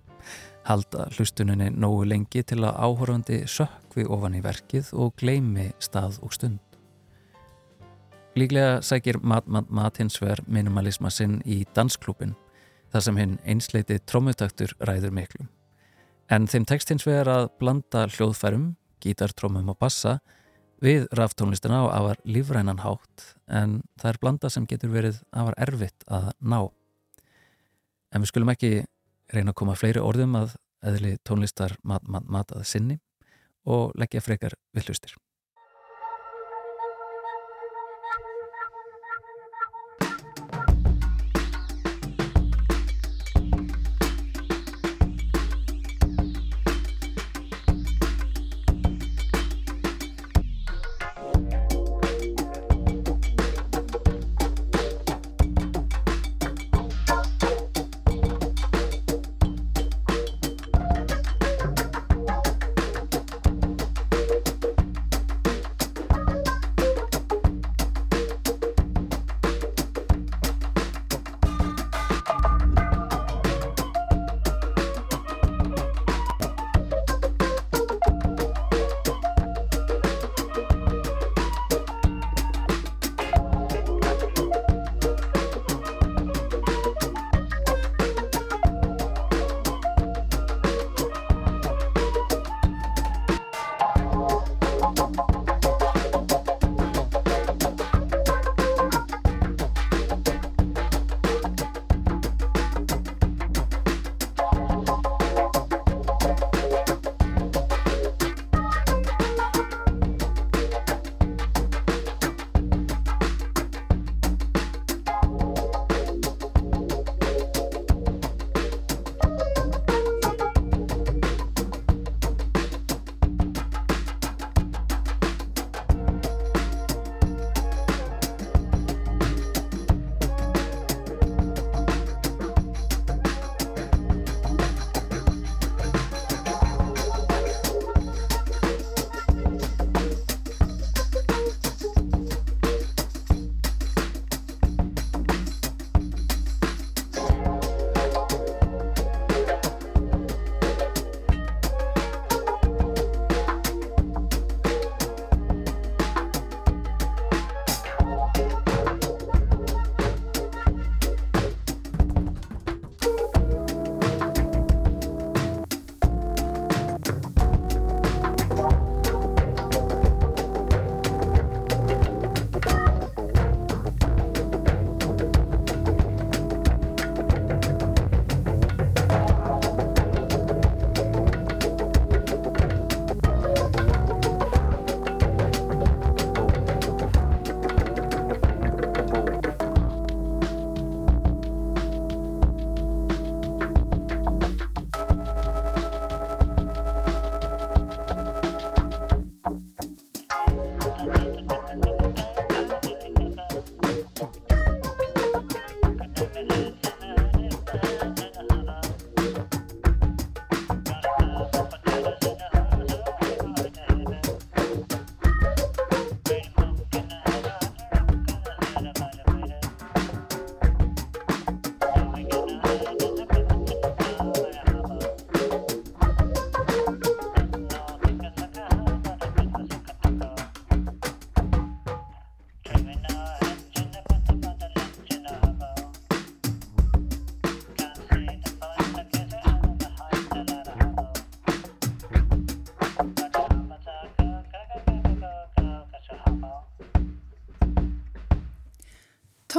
Speaker 1: Halda hlustuninni nógu lengi til að áhorfandi sökvi ofan í verkið og gleimi stað og stund. Líklega sækir Mat Mat Mat hins vegar minimalisma sinn í dansklúpin, þar sem hinn einsleiti trómutaktur ræður miklu. En þeim tekst hins vegar að blanda hljóðfærum, gítartrómum og bassa við raftónlistina á afar lífrænan hátt en það er blanda sem getur verið afar erfitt að ná. En við skulum ekki reyna að koma fleiri orðum að eðli tónlistar mat, mat, mat að sinni og leggja frekar við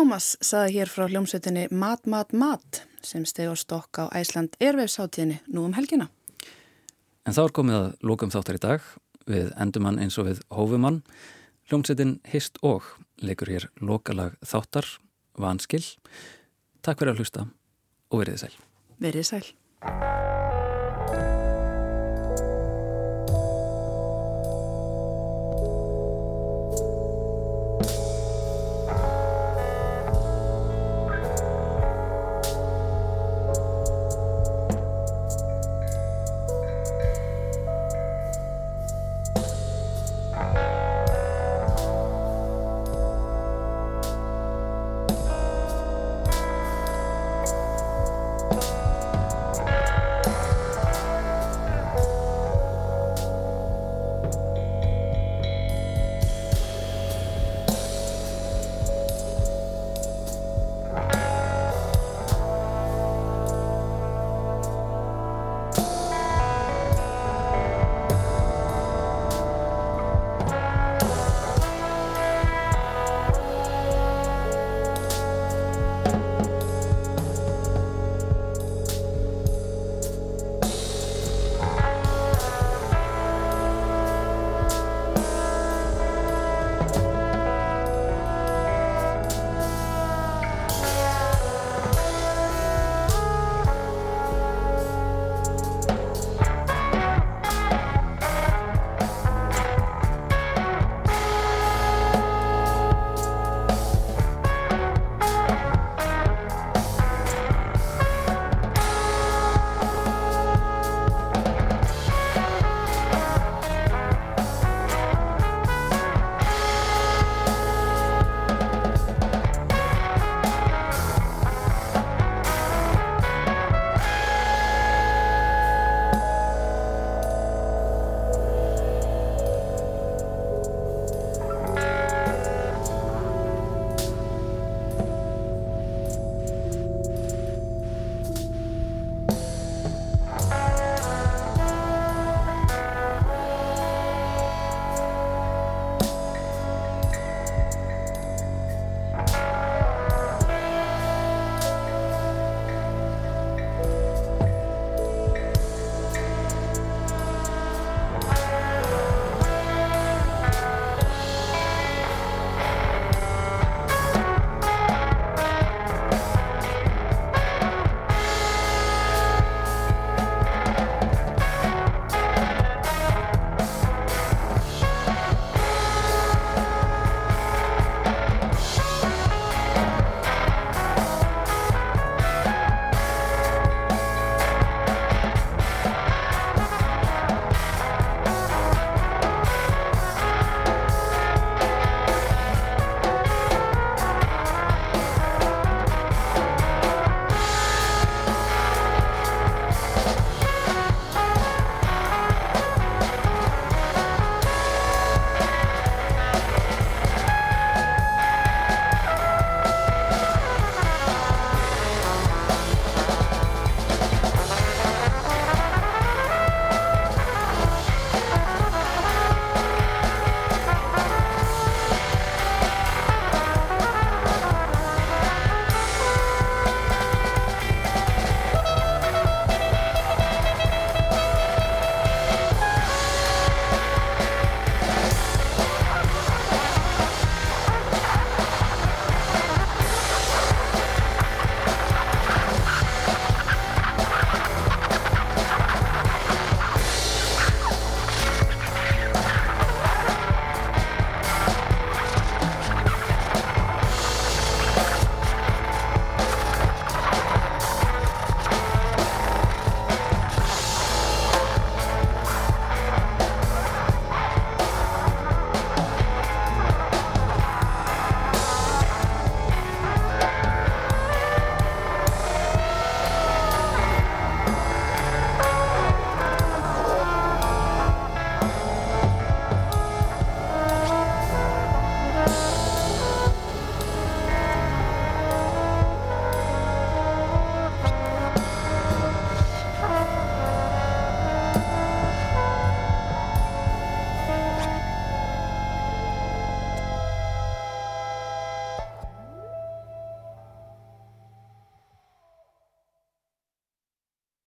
Speaker 2: Tómas saði hér frá hljómsveitinni Mat Mat Mat sem steg á stokk á Æsland Erveifsháttíðinni nú um helgina.
Speaker 1: En þá er komið að lókum þáttar í dag við endumann eins og við hófumann. Hljómsveitin Hist og leikur hér lokalag þáttar, vanskil. Takk fyrir að hlusta og verið sæl.
Speaker 2: Verið sæl.